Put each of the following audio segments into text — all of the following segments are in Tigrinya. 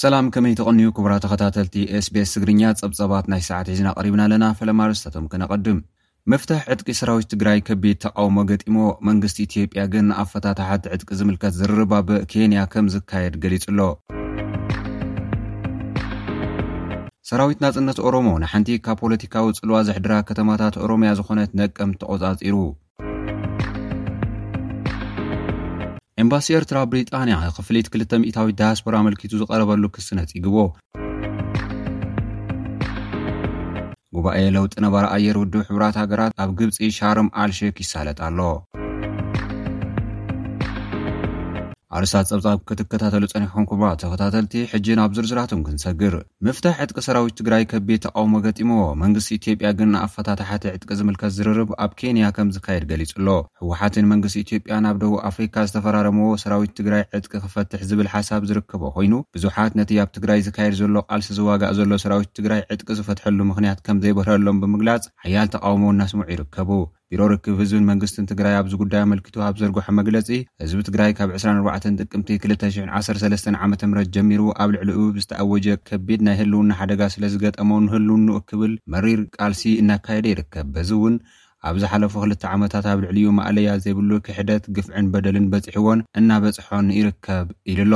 ሰላም ከመይ ተቐንዩ ክቡራ ተኸታተልቲ ስቤስ ትግርኛ ጸብጸባት ናይ ሰዓት ሒዝና ቐሪብና ኣለና ፈለማ ርስታቶም ክነቐድም ምፍታሕ ዕጥቂ ሰራዊት ትግራይ ከቢድ ተቃውሞ ገጢሞ መንግስቲ ኢትዮጵያ ግን ኣፈታታሓት ዕጥቂ ዝምልከት ዝርርብ ኣብ ኬንያ ከም ዝካየድ ገሊጹ ኣሎ ሰራዊት ናጽነት ኦሮሞ ንሓንቲ ካብ ፖለቲካዊ ጽልዋ ዘሕድራ ከተማታት ኦሮምያ ዝኾነት ነቀምት ተቖጻጺሩ። ኤምባሲ ኤርትራ ኣብ ብሪጣንያ ንክፍሊት ክልተ ሚእታዊት ዳያስፖራ ኣመልኪቱ ዝቐረበሉ ክሲ ነጺግዎ። ጉባኤ ለውጢ ነባሪ ኣየር ውድብ ሕቡራት ሃገራት ኣብ ግብጺ ሻርም ኣልሼክ ይሳለጥ ኣሎ። ኣርስታት ጸብጻብ ክትከታተሉ ጸኒሕኩም ክቡራት ተኸታተልቲ፣ ሕጂ ናብ ዝርዝራቶም ክንሰግር። ምፍታሕ ዕጥቂ ሰራዊት ትግራይ ከቢድ ተቓውሞ ገጢምዎ። መንግስቲ ኢትዮጵያ ግን ንኣፈታትሓ'ቲ ዕጥቂ ዝምልከት ዝርርብ ኣብ ኬንያ ከም ዝካየድ ገሊጹ'ሎ። ህወሓትን መንግስቲ ኢትዮጵያን ኣብ ደቡብ ኣፍሪካ ዝተፈራረምዎ ሰራዊት ትግራይ ዕጥቂ ክፈትሕ ዝብል ሓሳብ ዝርከቦ ኮይኑ፣ ብዙሓት ነቲ ኣብ ትግራይ ዝካየድ ዘሎ ቃልሲ ዝዋጋእ ዘሎ ሰራዊት ትግራይ ዕጥቂ ዝፈትሐሉ ምኽንያት ከም ዘይበርሀሎም ብምግላጽ ሓያል ተቓውሞ እናስምዑ ይርከቡ። ቢሮ ርክብ ህዝብን መንግስትን ትግራይ ኣብዚ ጉዳይ ኣመልኪቱ ኣብ ዘርገሖ መግለፂ፣ ህዝቢ ትግራይ ካብ ዕስራን ኣርባዕተን ጥቅምቲ ክልተ ሽሕን ዓሰርተ ሰለስተን ዓመተ ምህረት ጀሚሩ ኣብ ልዕሊኡ ብዝተኣወጀ ከቢድ ናይ ህልውና ሓደጋ ስለዝገጠሞ ንህልውንኡ ክብል መሪር ቃልሲ እናካየደ ይርከብ። በዚ እውን ኣብ ዝሓለፉ ክልተ ዓመታት ኣብ ልዕሊኡ ማእለያ ዘይብሉ ክሕደት፣ ግፍዕን በደልን በፂሕዎን እናበፅሖን ይርከብ ኢሉ'ሎ።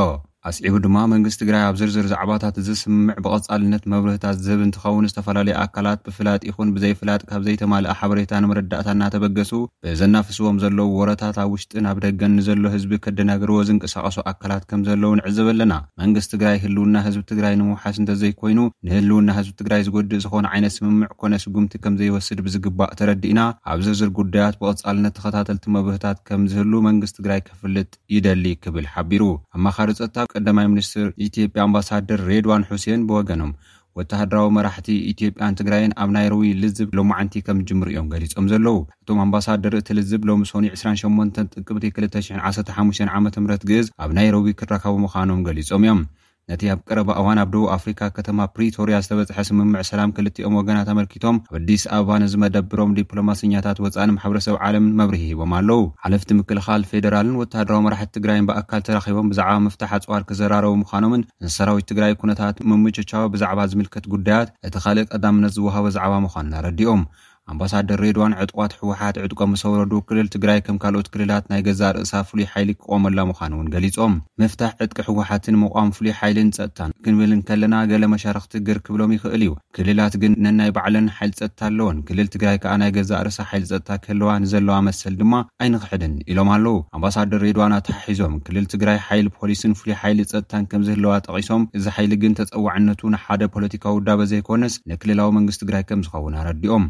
ኣስዒቡ ድማ መንግስቲ ትግራይ ኣብ ዝርዝር ዛዕባታት እዚ ስምምዕ ብቐፃልነት መብርህታት ዝህብ እንትኸውን ዝተፈላለዩ ኣካላት ብፍላጥ ይኹን ብዘይፍላጥ ካብ ዘይተማልኣ ሓበሬታ ንመረዳእታ እናተበገሱ ብዘናፍስዎም ዘለዉ ወረታት ኣብ ውሽጥን ኣብ ደገን ንዘሎ ህዝቢ ከደናግርዎ ዝንቅሳቐሱ ኣካላት ከምዘለዉ ንዕዘብ ኣለና። መንግስቲ ትግራይ ህልውና ህዝቢ ትግራይ ንምውሓስ እንተዘይኮይኑ ንህልውና ህዝቢ ትግራይ ዝጎድእ ዝኾነ ዓይነት ስምምዕ ኮነ ስጉምቲ ከምዘይወስድ ብዝግባእ ተረዲእና ኣብ ዝርዝር ጉዳያት ብቐፃልነት ተኸታተልቲ መብርህታት ከምዝህሉ መንግስቲ ትግራይ ከፍልጥ ይደሊ ክብል ሓቢሩ። ኣማኻሪ ጸጥታ ቀዳማይ ሚኒስትር ኢትዮጵያ ኣምባሳደር ሬድዋን ሑሴን ብወገኖም፣ ወተሃደራዊ መራሕቲ ኢትዮጵያን ትግራይን ኣብ ናይሮቢ ልዝብ ሎማዕንቲ ከምዝጅምሩ እዮም ገሊጾም ዘለዉ። እቶም ኣምባሳደር፣ እቲ ልዝብ ሎሚ ሰኑይ ዕስራን ሸሞንተን ጥቅምቲ ክልተ ሽሕን ዓሰርተ ሓሙሽተን ዓመተ ምህረት ግእዝ ኣብ ናይሮቢ ክራከቡ ምዃኖም ገሊጾም እዮም። ነቲ ኣብ ቀረባ እዋን ኣብ ደቡብ ኣፍሪካ ከተማ ፕሪቶርያ ዝተበፅሐ ስምምዕ ሰላም ክልቲኦም ወገናት ኣመልኪቶም ኣብ ኣዲስ ኣበባ ንዚ መደብሮም ዲፕሎማሰኛታት ወፃእን ማሕበረሰብ ዓለምን መብርሂ ሂቦም ኣለው። ሓለፍቲ ምክልኻል ፌደራልን ወተሃደራዊ መራሕቲ ትግራይን ብኣካል ተራኺቦም ብዛዕባ ምፍታሕ ኣፅዋር ክዘራረቡ ምዃኖምን ምስ ሰራዊት ትግራይ ኩነታት ምምችቻው ብዛዕባ ዝምልከት ጉዳያት እቲ ኻልእ ቀዳምነት ዝወሃቦ ዛዕባ ምዃኑን ኣረዲኦም። ኣምባሳደር ሬድዋን ዕጡቓት ህወሓት ዕጥቆም ምስ ኣውረዱ ክልል ትግራይ ከም ካልኦት ክልላት ናይ ገዛእ ርእሳ ፍሉይ ሓይሊ ክቖመላ ምዃኑ እውን ገሊፆም። ምፍታሕ ዕጥቂ ህወሓትን ምቛም ፍሉይ ሓይልን ፀጥታን ክንብል እንከለና ገለ መሻርኽቲ ግር ክብሎም ይኽእል እዩ። ክልላት ግን ነናይ ባዕለን ሓይሊ ፀጥታ ኣለወን። ክልል ትግራይ ከዓ ናይ ገዛእ ርእሳ ሓይሊ ፀጥታ ክህልዋ ንዘለዋ መሰል ድማ ኣይንኽሕድን ኢሎም ኣለው። ኣምባሳደር ሬድዋን ኣተሓሒዞም ክልል ትግራይ ሓይሊ ፖሊስን ፍሉይ ሓይሊ ፀጥታን ከምዝህልዋ ጠቒሶም እዚ ሓይሊ ግን ተፀዋዕነቱ ንሓደ ፖለቲካዊ ውዳበ ዘይኮነስ ንክልላዊ መንግስቲ ትግራይ ከምዝኸውን ኣረዲኦም።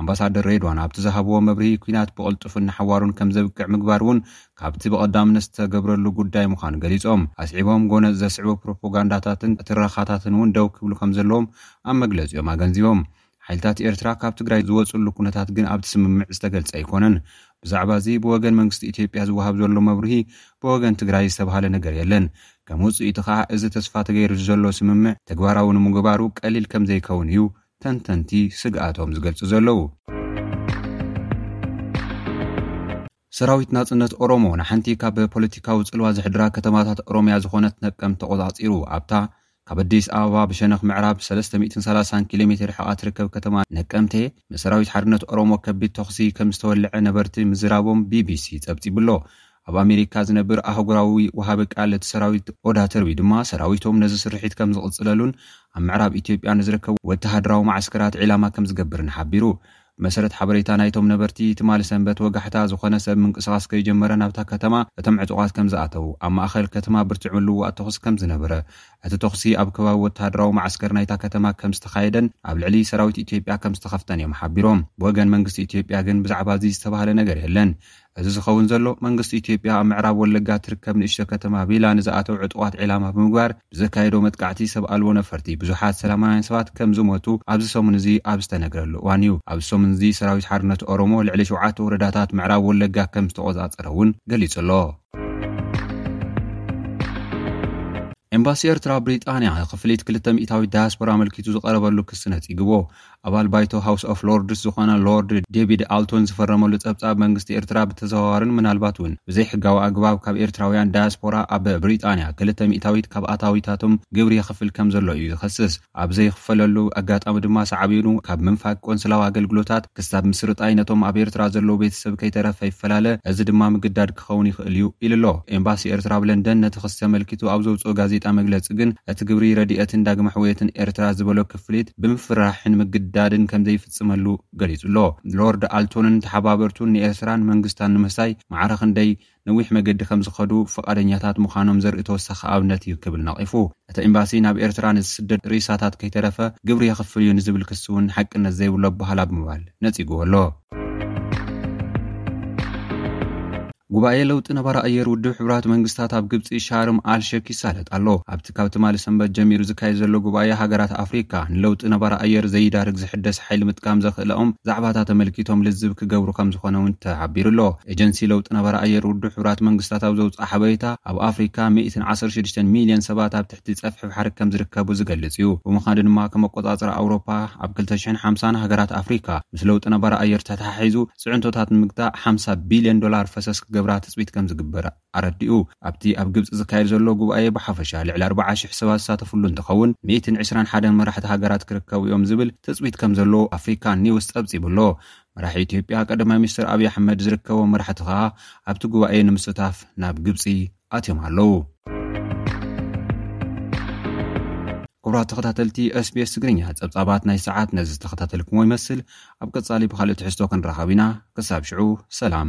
ኣምባሳደር ሬድዋን ኣብቲ ዝሃብዎ መብርሂ፣ ኲናት ብቕልጡፍን ንሓዋሩን ከምዘብቅዕ ምግባር እውን ካብቲ ብቐዳምነት ዝተገብረሉ ጉዳይ ምዃኑ ገሊፆም። ኣስዒቦም ጎነፅ ዘስዕቡ ፕሮፖጋንዳታትን ትረኻታትን እውን ደው ክብሉ ከምዘለዎም ኣብ መግለፂኦም ኣገንዚቦም። ሓይልታት ኤርትራ ካብ ትግራይ ዝወፅሉ ኩነታት ግን ኣብቲ ስምምዕ ዝተገልፀ ኣይኮነን። ብዛዕባ እዚ ብወገን መንግስቲ ኢትዮጵያ ዝወሃብ ዘሎ መብርሂ ብወገን ትግራይ ዝተብሃለ ነገር የለን። ከም ውጽኢቱ ከኣ እዚ ተስፋ ተገይሩ ዘሎ ስምምዕ ተግባራዊ ንምግባሩ ቀሊል ከም ዘይከውን እዩ ተንተንቲ ስግኣቶም ዝገልጹ ዘለዉ። ሰራዊት ናጽነት ኦሮሞ ንሓንቲ ካብ ፖለቲካዊ ጽልዋ ዘሕድራ ከተማታት ኦሮምያ ዝኾነት ነቀምት ተቖጻጺሩ ኣብታ ካብ ኣዲስ ኣበባ ብሸነኽ ምዕራብ ሰለስተ ሚእትን ሰላሳን ኪሎ ሜትር ርሕቓ ትርከብ ከተማ ነቀምቴ ምስ ሰራዊት ሓርነት ኦሮሞ ከቢድ ተኹሲ ከም ዝተወልዐ ነበርቲ ምዝራቦም ቢቢሲ ጸብጺቡ'ሎ። ኣብ ኣሜሪካ ዝነብር ኣህጉራዊ ወሃቢ ቃል እቲ ሰራዊት ኦዳ ተርቢ ድማ ሰራዊቶም ነዚ ስርሒት ከምዝቕፅለሉን ኣብ ምዕራብ ኢትዮጵያ ንዝርከቡ ወተሃደራዊ መዓስከራት ዒላማ ከምዝገብርን ሓቢሩ። ብመሰረት ሓበሬታ ናይቶም ነበርቲ ትማሊ ሰንበት ወጋሕታ ዝኾነ ሰብ ምንቅስቓስ ከይጀመረ ናብታ ከተማ እቶም ዕጡቓት ከምዝኣተው ኣብ ማእኸል ከትማ ብርትዕ ምልውዋጥ ተኹሲ ከምዝነበረ እቲ ተኹሲ ኣብ ከባቢ ወተሃደራዊ መዓስከር ናይታ ከተማ ከምዝተኻየደን ኣብ ልዕሊ ሰራዊት ኢትዮጵያ ከምዝተኸፍተን እዮም ሓቢሮም። ብወገን መንግስቲ ኢትዮጵያ ግን ብዛዕባ እዚ ዝተባህለ ነገር የለን። እዚ ዝኸውን ዘሎ መንግስቲ ኢትዮጵያ ኣብ ምዕራብ ወለጋ እትርከብ ንእሽቶ ከተማ ቢላ ንዝኣተው ዕጡቓት ዒላማ ብምግባር ብዘካየዶ መጥቃዕቲ ሰብ ኣልቦ ነፈርቲ ብዙሓት ሰላማውያን ሰባት ከምዝሞቱ ኣብዚ ሰሙን እዚ ኣብ ዝተነግረሉ እዋን እዩ። ኣብዚ ሰሙን እዚ ሰራዊት ሓርነት ኦሮሞ ልዕሊ ሸውዓተ ወረዳታት ምዕራብ ወለጋ ከምዝተቖፃፀረ እውን ገሊፁ ኣሎ። ኤምባሲ ኤርትራ ኣብ ብሪጣንያ፣ ክፍሊት ክልተ ሚእታዊት ዳያስፖራ ኣመልኪቱ ዝቐረበሉ ክሲ ነጺግዎ። ኣባል ባይቶ ሃውስ ኦፍ ሎርድስ ዝኾነ ሎርድ ዴቪድ ኣልቶን ዝፈረመሉ ጸብጻብ መንግስቲ ኤርትራ ብተዘዋዋርን ምናልባት እውን ብዘይሕጋዊ ኣግባብ ካብ ኤርትራውያን ዳያስፖራ ኣብ ብሪጣንያ ክልተ ሚእታዊት ካብ ኣታዊታቶም ግብሪ የኽፍል ከም ዘሎ እዩ ዝኸስስ። ኣብ ዘይኽፈለሉ ኣጋጣሚ ድማ ሳዕቤኑ ካብ ምንፋግ ቆንስላዊ ኣገልግሎታት ክሳብ ምስርጣይ ነቶም ኣብ ኤርትራ ዘለዉ ቤተሰብ ከይተረፈ ይፈላለ፣ እዚ ድማ ምግዳድ ክኸውን ይኽእል እዩ ኢሉ ኣሎ። ኤምባሲ ኤርትራ ኣብ ለንደን ነቲ ክሲ ኣመልኪቱ ኣብ ዘውጽኦ ጋዜጣ መግለጺ ግን እቲ ግብሪ ረዲኤትን ዳግመ ሕውየትን ኤርትራ ዝበሎ ክፍሊት ብምፍርራሕን ምግዳድን ከምዘይፍጽመሉ ገሊጹ'ሎ። ሎርድ ኣልቶንን ተሓባበርቱን ንኤርትራን መንግስታን ንምህሳይ ማዕረ ክንደይ ነዊሕ መገዲ ከምዝኸዱ ፍቓደኛታት ምዃኖም ዘርኢ ተወሳኺ ኣብነት እዩ ክብል ነቒፉ። እቲ ኤምባሲ ናብ ኤርትራ ንዝስደድ ሬሳታት ከይተረፈ ግብሪ የኽፍል እዩ ንዝብል ክሲ'ውን ሓቅነት ዘይብሉ ኣበሃህላ ብምባል ነጺጉዎ'ሎ። ጉባኤ ለውጢ ነባሪ ኣየር ውድብ ሕቡራት መንግስታት ኣብ ግብፂ ሻርም ኣል ሼክ ይሳለጥ ኣሎ። ኣብቲ ካብ ትማሊ ሰንበት ጀሚሩ ዝካየድ ዘሎ ጉባኤ ሃገራት ኣፍሪካ ንለውጢ ነባሪ ኣየር ዘይዳርግ ዝሕደስ ሓይሊ ምጥቃም ዘኽእላኦም ዛዕባታት ኣመልኪቶም ልዝብ ክገብሩ ከምዝኾነ እውን ተሓቢሩ'ሎ። ኤጀንሲ ለውጢ ነባሪ ኣየር ውድብ ሕቡራት መንግስታት ኣብ ዘውፅኦ ሓበሬታ ኣብ ኣፍሪካ ሚእትን ዓሰርተ ሽዱሽተን ሚሊየን ሰባት ኣብ ትሕቲ ፀፍሒ ባሕሪ ከምዝርከቡ ዝገልፅ እዩ። ብምዃዱ ድማ ከም ኣቆፃፅራ ኣውሮፓ ኣብ ክልተ ሽሕን ሓምሳን ሃገራት ኣፍሪካ ምስ ለውጢ ነባሪ ኣየር ተተሓሒዙ ፅዕንቶታት ንምግታእ ሓምሳ ቢልየን ዶላር ፈሰስ ክገብራ ትፅቢት ከምዝግበር ኣረዲኡ። ኣብቲ ኣብ ግብፂ ዝካየድ ዘሎ ጉባኤ ብሓፈሻ ልዕሊ ኣርብዓ ሽሕ ሰባት ዝሳተፍሉ እንትኸውን ሚእትን ዕስራን ሓደን መራሕቲ ሃገራት ክርከቡ እዮም ዝብል ትፅቢት ከምዘሎ ኣፍሪካ ኒውስ ፀብፂቡ ኣሎ። መራሒ ኢትዮጵያ ቀዳማይ ሚኒስትር ኣብይ ኣሕመድ ዝርከቦም መራሕቲ ከኣ ኣብቲ ጉባኤ ንምስታፍ ናብ ግብፂ ኣትዮም ኣለዉ። ክቡራት ተኸታተልቲ ስቤስ ትግርኛ ጸብጻባት ናይ ሰዓት ነዚ ዝተኸታተልኩምዎ ይመስል ኣብ ቀጻሊ ብካልእ ትሕዝቶ ክንራኸብ ኢና ክሳብ ሽዑ ሰላም